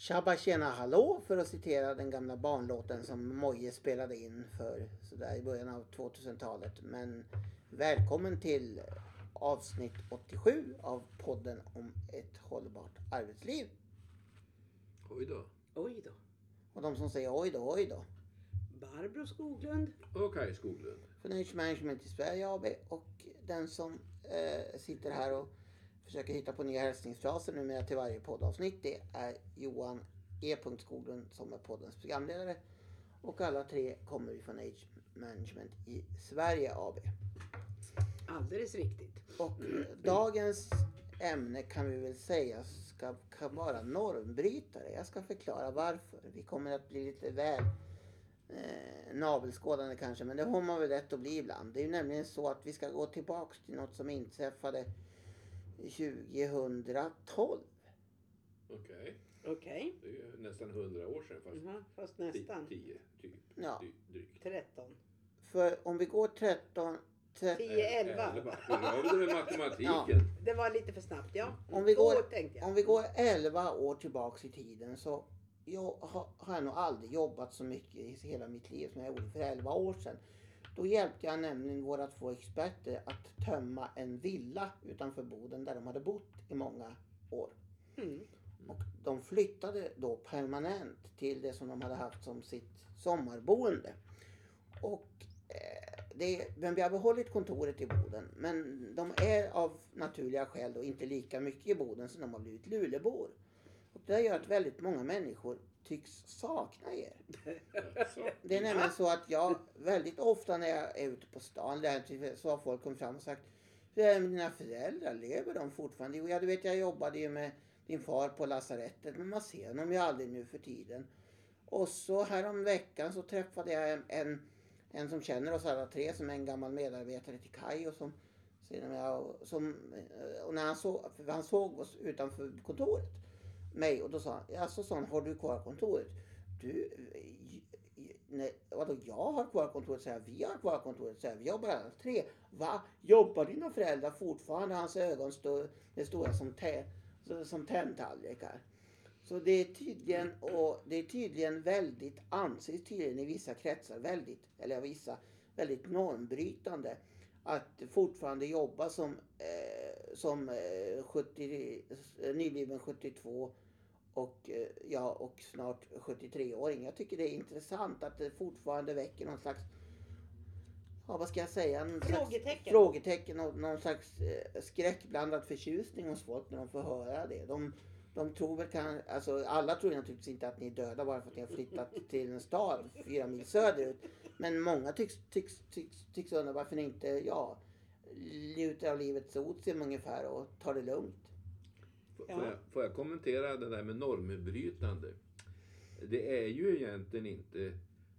Tjabba tjena hallå för att citera den gamla barnlåten som Moje spelade in för sådär i början av 2000-talet. Men välkommen till avsnitt 87 av podden om ett hållbart arbetsliv. Oj då. Oj då. Och de som säger oj då, oj då. Barbro Skoglund. Och Kaj Skoglund. Nage Management i Sverige AB och den som eh, sitter här och försöker hitta på nya hälsningsfraser numera till varje poddavsnitt. Det är Johan E. Skoglund som är poddens programledare. Och alla tre kommer ifrån Nage Management i Sverige AB. Alldeles riktigt. Och eh, dagens ämne kan vi väl säga ska, kan vara normbrytare. Jag ska förklara varför. Vi kommer att bli lite väl eh, navelskådande kanske, men det har man väl rätt att bli ibland. Det är ju nämligen så att vi ska gå tillbaks till något som inträffade 2012. Okej. Okej. Det är ju nästan hundra år sedan fast Mhm, Fast nästan. tio typ. Ja. Dy- Drygt. 13. För om vi går 13, 13 10, 11. Elva. Hur har du med matematiken? Ja. Det var lite för snabbt ja. Om vi Två går- tänkte jag. Om vi går 11 år tillbaks i tiden så jag har, har jag nog aldrig jobbat så mycket i hela mitt liv som jag gjorde för 11 år sedan. Då hjälpte jag nämligen våra två experter att tömma en villa utanför Boden där de hade bott i många år. Mm. Och de flyttade då permanent till det som de hade haft som sitt sommarboende. Och eh, det, men vi har behållit kontoret i Boden. Men de är av naturliga skäl då inte lika mycket i Boden som de har blivit Lulebor. Och det gör att väldigt många människor tycks sakna er. Det är nämligen så att jag väldigt ofta när jag är ute på stan där, så har folk kommit fram och sagt Hur är det med dina föräldrar? Lever de fortfarande? Jo, ja, du vet jag jobbade ju med din far på lasarettet men man ser honom ju aldrig nu för tiden. Och så veckan så träffade jag en, en, som känner oss alla tre som är en gammal medarbetare till Kaj och som eh, och när han såg, han såg oss utanför kontoret, mig och då sa han, alltså sa han, har du kvar kontoret? Du, nej, vadå jag har kvar kontoret? Så här, vi har kvar kontoret. Så här, vi jobbar alla tre. Va? Jobbar dina föräldrar fortfarande? Hans ögon står, är stora som, te, som tändtallrikar. Så det är tydligen, och det är tydligen väldigt, anses tydligen i vissa kretsar väldigt, eller vissa, väldigt normbrytande att fortfarande jobba som, eh, som eh, 70, nybliven 72 och, eh, ja, och snart 73-åring. Jag tycker det är intressant att det fortfarande väcker någon slags Ja, vad ska jag säga? Någon slags Frågetecken. frågetecken och någon slags eh, skräckblandad förtjusning hos folk när de får höra det. De, de tror väl kan, alltså alla tror naturligtvis inte att ni är döda bara för att ni har flyttat till en stad fyra mil söderut. Men många tycks, tycks, tycks, tycks undra varför ni inte, ja, njuter av livets otium ungefär och tar det lugnt. Får, Ja. får, jag, får jag kommentera det där med normbrytande? Det är ju egentligen inte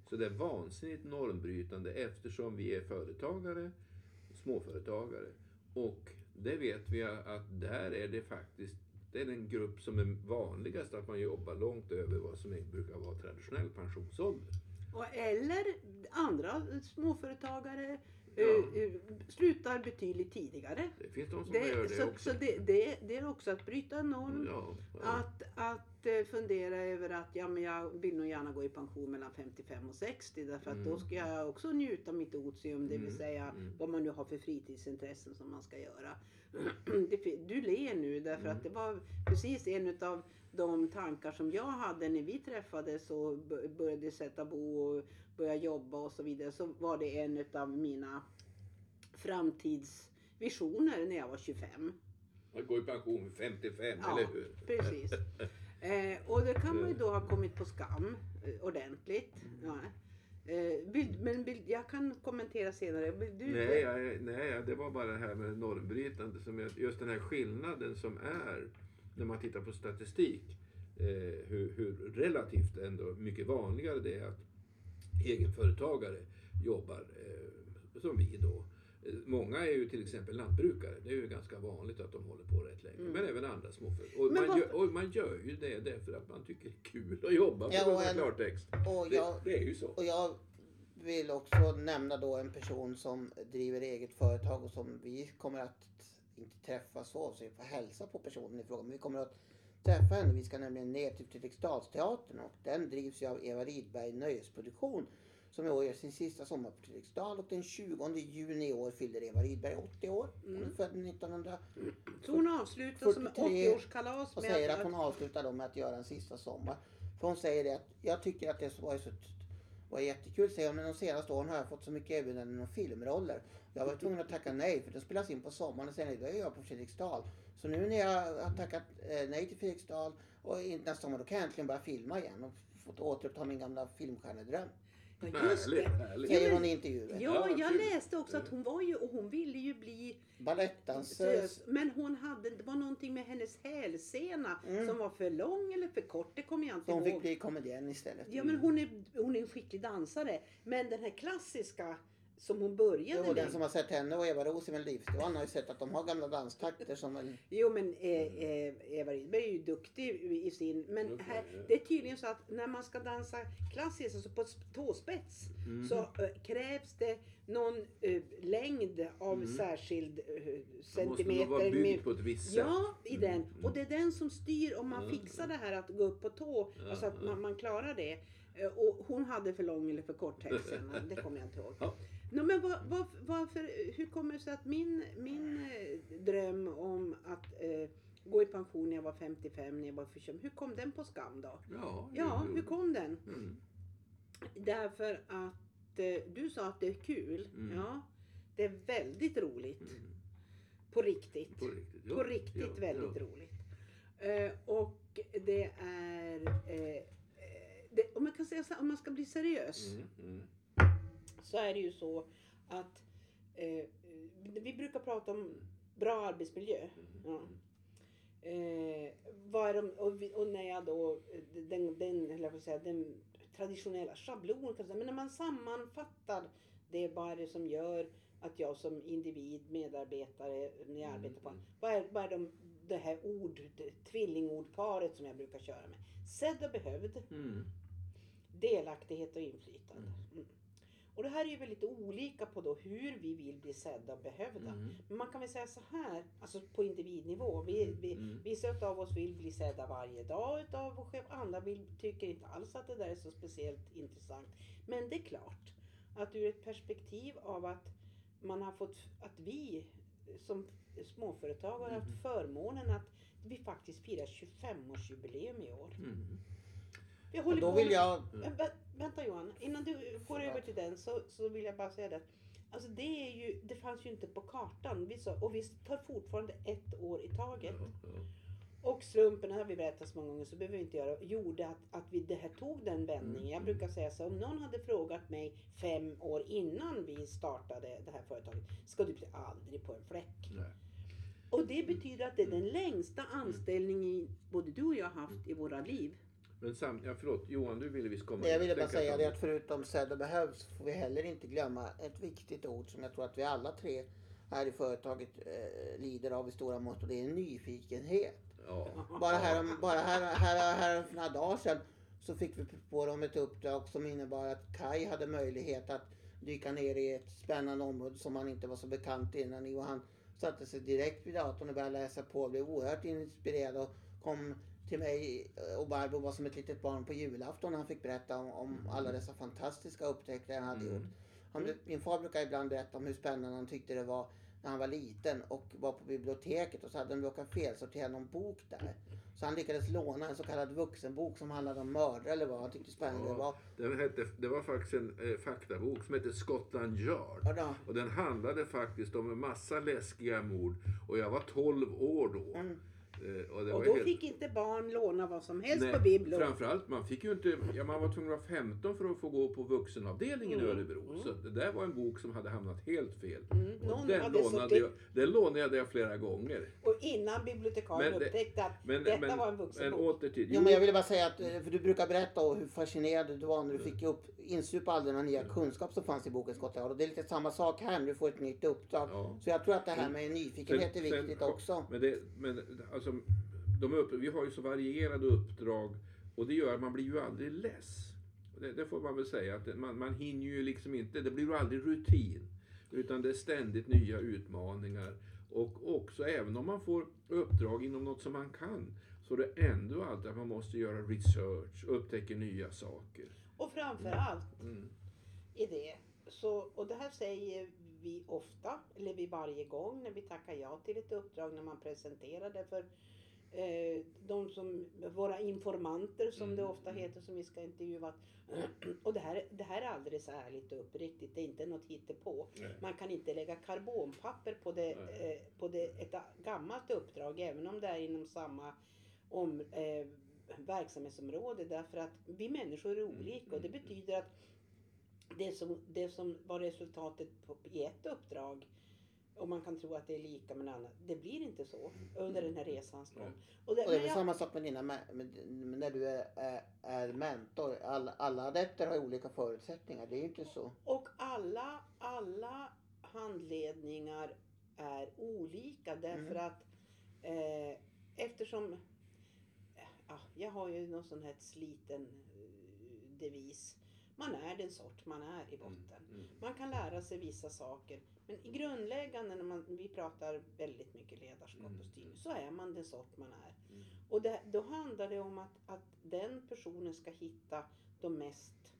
så där vansinnigt normbrytande eftersom vi är företagare, småföretagare. Och det vet vi att där är det faktiskt det är den grupp som är vanligast att man jobbar långt över vad som är- brukar vara traditionell pensionsålder. Och, eller andra småföretagare Ja. eh, eh, slutar betydligt tidigare. Det finns de som Det, gör det så också. så det, det, det är också att bryta en norm. Ja, ja. Att, att eh, fundera över att ja, men jag vill nog gärna gå i pension mellan 55 och 60 därför att då Mm. ska jag också njuta mitt otium, det vill Mm, säga mm. vad man nu har för fritidsintressen som man ska göra. Du ler nu därför Mm. att det var precis en av de tankar som jag hade när vi träffades och började sätta bo och börja jobba och så vidare. Så var det en av mina framtidsvisioner när jag var 25. Man går i pension vid 55, Ja, eller hur? precis. Eh, och det kan man ju då ha kommit på skam eh, ordentligt. Ja. Eh, vill, men vill, jag kan kommentera senare. Du? Nej, jag, nej, det var bara det här med normbrytande. Som jag, just den här skillnaden som är när man tittar på statistik. Eh, hur, hur relativt ändå mycket vanligare det är att egenföretagare jobbar eh, som vi då. Många är ju till exempel lantbrukare. Det är ju ganska vanligt att de håller på rätt länge. Mm. Men även andra småföretag. Och man, gör, och man gör ju det därför att man tycker det är kul att jobba Ja, och en- klartext. Och Det, jag, det är ju så. Och jag vill också nämna då en person som driver eget företag och som vi kommer att inte träffas så, så vi får hälsa på personen i fråga. Men vi kommer att träffa henne. Vi ska nämligen ner till Fredriksdalsteatern och den drivs ju av Eva Rydberg Nöjesproduktion som i år gör sin sista sommar på Fredriksdal och den 20 juni i år fyller Eva Rydberg 80 år. Hon är Mm. född 1900 Så hon avslutar som 43 80-årskalas och säger att hon avslutar då med att göra en sista sommar. För hon säger det att jag tycker att det var så var jättekul säger hon, men de senaste åren har jag fått så mycket erbjudanden om filmroller. Jag var tvungen att tacka nej för det spelas in på sommaren och sen är jag på Fredriksdal. Så nu när jag har tackat eh, nej till Fredriksdal och nästa sommar då kan jag äntligen börja filma igen och fått återuppta min gamla filmstjärnedröm. Ja, just Härligt, det. härligt. Säger men- hon i intervjuer. Ja, Ja, jag läste också att hon var ju, och hon ville ju bli Balettdansös. Men hon hade, det var någonting med hennes hälsena Mm. som var för lång eller för kort, det kommer jag inte Så hon ihåg. fick bli komedienn istället. Ja men hon är, hon är en skicklig dansare. Men den här klassiska som hon började Jo, den med. som har sett henne och Eva Roos i Melodifestivalen har ju sett att de har gamla danstakter som väl... Jo men eh, eh, Eva Rydberg är ju duktig i sin. Men Okej, här, ja. det är tydligen så att när man ska dansa klassiskt, alltså på tåspets. Mm. Så eh, krävs det någon eh, längd av Mm. särskild eh, Det måste nog centimeter. vara byggd på ett visst sätt. Ja, i Mm, den. mm. Och det är den som styr om man fixar det här att gå upp på tå. Ja, alltså att ja. man, man klarar det. Och hon hade för lång eller för kort hälsena. det kommer jag inte ihåg. Ja. No, men var, var, varför, hur kommer det sig att min, min eh, dröm om att eh, gå i pension när jag var 55, när jag var för 25, hur kom den på skam då? Ja, Ja, hur kom den? Mm. Därför att eh, du sa att det är kul. Mm. Ja, det är väldigt roligt. Mm. På riktigt. På riktigt. ja. På riktigt Ja, väldigt ja. roligt. Eh, och det är... Eh, eh, det, om man kan säga så här, om man ska bli seriös. Mm, mm. Så är det ju så att eh, vi brukar prata om bra arbetsmiljö. Mm. Ja. Eh, vad är de, och, och när jag då, den, den, eller jag säga, den traditionella schablonen, men när man sammanfattar det, vad är det som gör att jag som individ, medarbetare, när jag Mm, arbetar på, mm. vad är, vad är de, det här ord, det, tvillingordparet som jag brukar köra med. Sedd och behövd, Mm. delaktighet och inflytande. Mm. Mm. Och det här är ju väldigt olika på då hur vi vill bli sedda och behövda. Mm. Men man kan väl säga så här, alltså på individnivå. Vi, vi, Mm. Vissa av oss vill bli sedda varje dag utav vår chef. Andra vill, tycker inte alls att det där är så speciellt intressant. Men det är klart att ur ett perspektiv av att man har fått, att vi som småföretagare har Mm. haft förmånen att vi faktiskt firar 25-årsjubileum i år. Mm. Vi Och håller då på vill jag... Vä- vä- Vänta Johan, innan du går över till den så, så vill jag bara säga det. Alltså det är ju, det fanns ju inte på kartan. Vi sa, och vi tar fortfarande ett år i taget. Ja, ja. Och slumpen, har vi berättat så många gånger så behöver vi inte göra, gjorde att, att vi det här tog den vändningen. Mm. Jag brukar säga så om någon hade frågat mig fem år innan vi startade det här företaget, ska du bli aldrig på en fläck. Nej. Och det betyder att det är den längsta anställningen både du och jag har haft i våra liv. Men sam, ja, förlåt, Johan du ville visst komma Nej, jag ville bara säga det att förutom sedd och behövs får vi heller inte glömma ett viktigt ord som jag tror att vi alla tre här i företaget eh, lider av i stora mått och det är nyfikenhet. Ja. Bara här, bara här, här, här för några dagar sedan så fick vi på dem ett uppdrag som innebar att Kai hade möjlighet att dyka ner i ett spännande område som han inte var så bekant innan i och han satte sig direkt vid datorn och började läsa på och blev oerhört inspirerad och kom till mig och Barbro var som ett litet barn på julafton när han fick berätta om, om alla dessa fantastiska upptäckter han hade Mm. gjort. Han, min far brukar ibland berätta om hur spännande han tyckte det var när han var liten och var på biblioteket och så hade de råkat felsortera någon bok där. Så han lyckades låna en så kallad vuxenbok som handlade om mördare eller vad han tyckte spännande det var. Den hette, det var faktiskt en eh, faktabok som hette Scotland Yard. Ja. Och den handlade faktiskt om en massa läskiga mord. Och jag var 12 år då. Mm. Eh, och det Och då helt- fick inte barn låna vad som helst Nej, på bibblo. Framförallt, man fick ju inte, ja, man var tvungen att vara 15 för att få gå på vuxenavdelningen i Mm, Örebro. mm. Så det där var en bok som hade hamnat helt fel. Mm, någon den, hade lånade jag, den lånade jag flera gånger. Och innan bibliotekarien Men det- upptäckte att Men, detta men, var en men vuxenbok. åter till... Jo men jag ville bara säga att, eh, för du brukar berätta om hur fascinerad du var när du fick upp, insupa all den nya kunskap som fanns i boken Skottland. Och det är lite samma sak här när du får ett nytt uppdrag. Ja. Så jag tror att det här med nyfikenhet är Sen- sen- viktigt också. Men, det, men alltså, de upp, vi har ju så varierade uppdrag och det gör att man blir ju aldrig less. Det, det får man väl säga, att man, man hinner ju liksom inte, det blir ju aldrig rutin. Utan det är ständigt nya utmaningar. Och också även om man får uppdrag inom något som man kan så det är ändå alltid att man måste göra research, upptäcka nya saker. Och framför allt Mm. i det, så, och det här säger vi ofta, eller vi varje gång när vi tackar ja till ett uppdrag, när man presenterar det för eh, de som, våra informanter som det Mm, ofta mm. heter som vi ska intervjua. Och det här, det här är alldeles ärligt och uppriktigt, det är inte något hittepå. Nej. Man kan inte lägga karbonpapper på, det, eh, på det, ett gammalt uppdrag även om det är inom samma om, eh, verksamhetsområde därför att vi människor är olika och det mm, betyder att det som, det som var resultatet på, i ett uppdrag och man kan tro att det är lika med annat. Det blir inte så under den här resans gång. Och det, Och det är men jag- samma sak med dina, med, med, när du är, är, är mentor. Alla, alla adepter har olika förutsättningar. Det är ju inte så. Och alla, alla handledningar är olika därför Mm. att eh, eftersom ja, jag har ju någon sån här sliten eh, devis. Man är den sort man är i botten. Mm. Man kan lära sig vissa saker. Men i grundläggande när man, vi pratar väldigt mycket ledarskap Mm. och styrning så är man den sort man är. Mm. Och det, då handlar det om att, att den personen ska hitta de mest,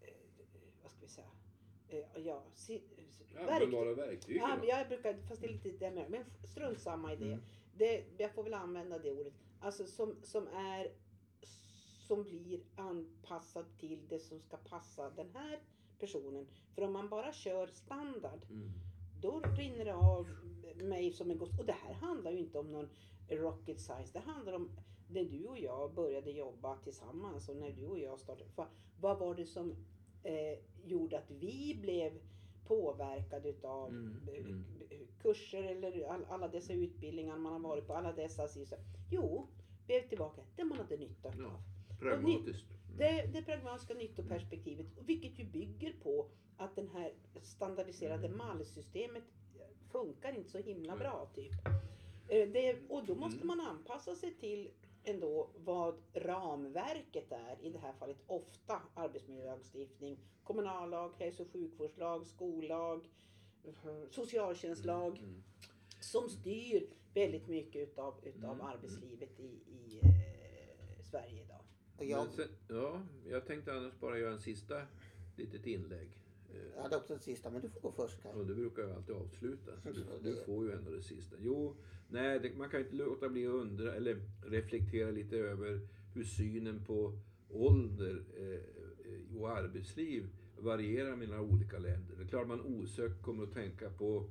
eh, vad ska vi säga, eh, ja, si, Användbara verktyg. Ja, då. jag brukar, fast det är lite det med, men strunt samma i det. Mm. det. Jag får väl använda det ordet. Alltså som, som är, som blir anpassad till det som ska passa den här personen. För om man bara kör standard, Mm. då rinner det av mig som en gås. Och det här handlar ju inte om någon rocket science. Det handlar om när du och jag började jobba tillsammans och när du och jag startade. Vad, var det som eh, gjorde att vi blev påverkade utav Mm, mm. kurser eller all, alla dessa utbildningar man har varit på, alla dessa. Jo, vi är tillbaka det man hade nytta av. Ja. Pragmatiskt. Mm. Det, det pragmatiska nyttoperspektivet, vilket ju bygger på att den här standardiserade Mm. mallsystemet funkar inte så himla bra. typ. Eh, Det, och då måste Mm. man anpassa sig till ändå vad ramverket är, i det här fallet ofta arbetsmiljölagstiftning, kommunallag, hälso och sjukvårdslag, skollag, eh, socialtjänstlag Mm. som styr väldigt mycket utav, utav Mm, arbetslivet i, i eh, Sverige idag. Jag, sen, ja, jag tänkte annars bara göra en sista litet inlägg. Jag hade också en sista, men du får gå först här. Och det brukar jag alltid avsluta. Du, Ja, du får ju ändå det sista. Jo, nej, det, man kan ju inte låta bli att undra eller reflektera lite över hur synen på ålder eh, och arbetsliv varierar mellan olika länder. Det är klart man osökt kommer att tänka på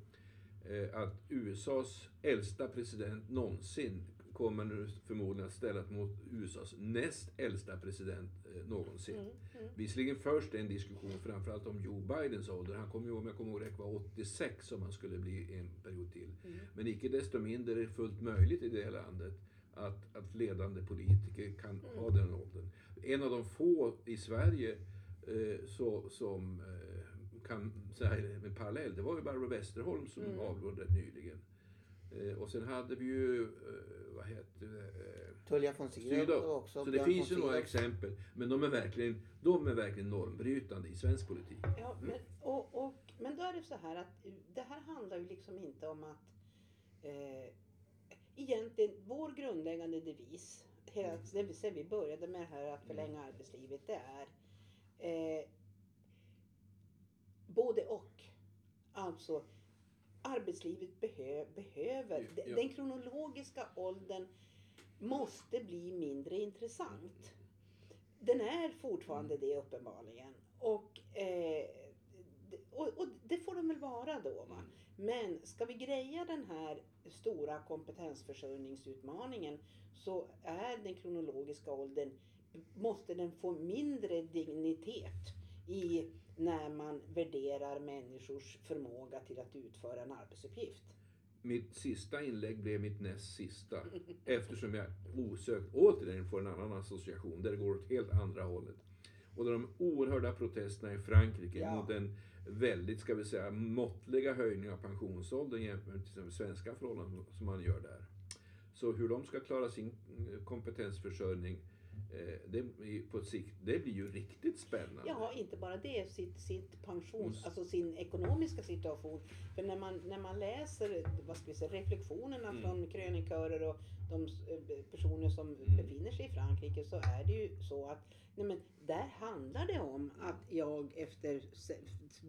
eh, att USAs äldsta president någonsin kommer förmodligen att ställas mot USAs näst äldsta president eh, någonsin. Mm, mm. Visserligen först en diskussion framförallt om Joe Bidens ålder. Han kom ju, om jag kommer ihåg rätt, var 86 om han skulle bli en period till. Mm. Men icke desto mindre är det fullt möjligt i det här landet att, att ledande politiker kan ha den åldern. En av de få i Sverige eh, så, som eh, kan säga med parallell, det var ju Barbro Westerholm som Mm. rätt nyligen. Eh, och sen hade vi ju, eh, vad heter det, eh, Tullia von Sydow också. så det Björn finns ju några exempel, men de är verkligen, de är verkligen normbrytande i svensk politik. Ja, men, och, och, men då är det så här att det här handlar ju liksom inte om att eh, egentligen vår grundläggande devis, hela, det vill säga vi började med det här att förlänga arbetslivet, det är eh, både och. Alltså arbetslivet behö, behöver, Ja. de- den kronologiska åldern måste bli mindre intressant. Den är fortfarande det uppenbarligen. Och, eh, och, och det får den väl vara då. Va? Men ska vi greja den här stora kompetensförsörjningsutmaningen så är den kronologiska åldern, måste den få mindre dignitet i när man värderar människors förmåga till att utföra en arbetsuppgift. Mitt sista inlägg blev mitt näst sista. Eftersom jag osökt återigen får en annan association där det går åt helt andra hållet. Och de oerhörda protesterna i Frankrike Ja. mot den väldigt, ska vi säga, måttliga höjning av pensionsåldern jämfört med till svenska förhållanden som man gör där. Så hur de ska klara sin eh, kompetensförsörjning det, på sikt, det blir ju riktigt spännande. Ja, inte bara det, sitt, sitt pensions, Mm. alltså sin ekonomiska situation. För när man, när man läser vad ska vi säga, reflektionerna Mm. från krönikörer och de eh, personer som Mm. befinner sig i Frankrike så är det ju så att nej men, där handlar det om att jag efter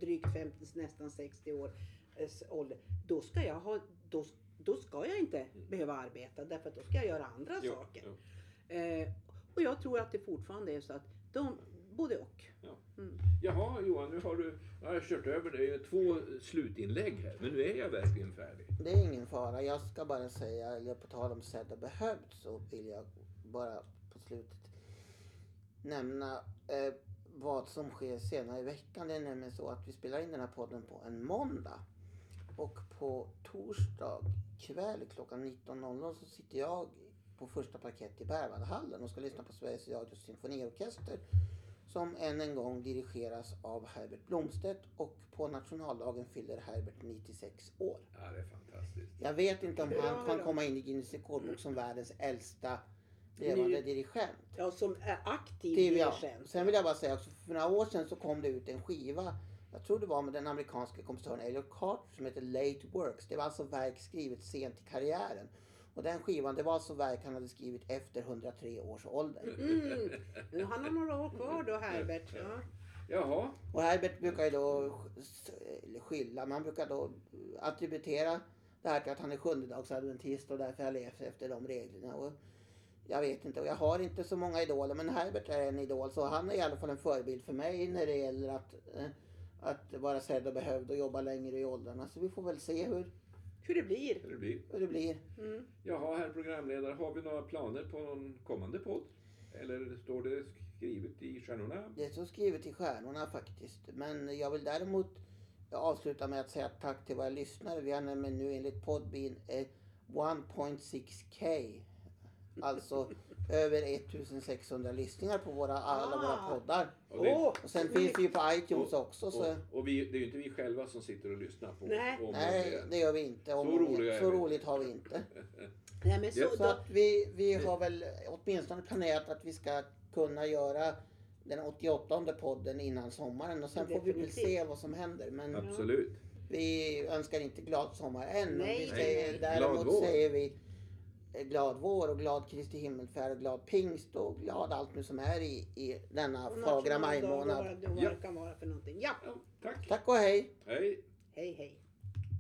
drygt 50, nästan 60 år eh, ålder, då ska jag ha, då, då ska jag inte behöva arbeta därför att då ska jag göra andra Ja, saker. ja. Eh, och jag tror att det fortfarande är så att de, både och. Mm. Jaha Johan, nu har du nu har jag kört över dig två slutinlägg här. Men nu är jag verkligen färdig. Det är ingen fara. Jag ska bara säga, eller på tal om sedda behövt så vill jag bara på slutet nämna eh, vad som sker senare i veckan. Det är nämligen så att vi spelar in den här podden på en måndag. Och på torsdag kväll klockan 19.00 så sitter jag på första parkett i Berwaldhallen och ska lyssna på Sveriges Radios symfoniorkester som än en gång dirigeras av Herbert Blomstedt och på nationaldagen fyller Herbert 96 år. Ja, det är fantastiskt. Jag vet inte om han kan komma in i Guinness rekordbok som världens äldsta levande dirigent. Ja, som är aktiv Det, ja. dirigent. Sen vill jag bara säga också, för några år sedan så kom det ut en skiva. Jag tror det var med den amerikanska kompositören Elliot Carter som heter Late Works. Det var alltså verk skrivet sent i karriären. Och den skivan, det var alltså verk han hade skrivit efter 103 års ålder. Mm. Nu har han några år kvar då, Herbert. Ja. Jaha, Och Herbert brukar ju då sk- skylla, man brukar då attributera det här till att han är sjundedagsadventist och därför har levt efter de reglerna. Och jag vet inte, och jag har inte så många idoler men Herbert är en idol så han är i alla fall en förebild för mig när det gäller att, eh, att vara sedd och behövd och jobba längre i åldrarna. Så vi får väl se hur, Hur det blir. hur det blir. hur det blir. Mm. Jaha, herr programledare, har vi några planer på någon kommande podd? Eller står det skrivet i stjärnorna? Det står skrivet i stjärnorna faktiskt. Men jag vill däremot avsluta med att säga tack till våra lyssnare. Vi har nämligen nu enligt Podbean eh, 1.6K. Alltså över 1600 lyssningar på våra, alla våra Ah. poddar. Och, det! Och sen finns vi ju på iTunes också. Så, och, och vi, det är ju inte vi själva som sitter och lyssnar på Nej. nej, det. gör vi inte. Om Så roliga är så roligt har vi inte. Nej, men så, Ja, Så då, att vi, vi har väl åtminstone planerat att vi ska kunna göra den 88 podden innan sommaren och sen får vi väl se vad som händer. Men Absolut. vi önskar inte glad sommar än. Nej, vi säger, nej. Däremot säger vi glad vår och glad Kristi himmelfärd och glad pingst och glad allt nu som är i, i denna och fagra och majmånad. vad det Ja. vad det kan vara för någonting. Ja, Ja, tack. Tack och hej! Hej. hej hej.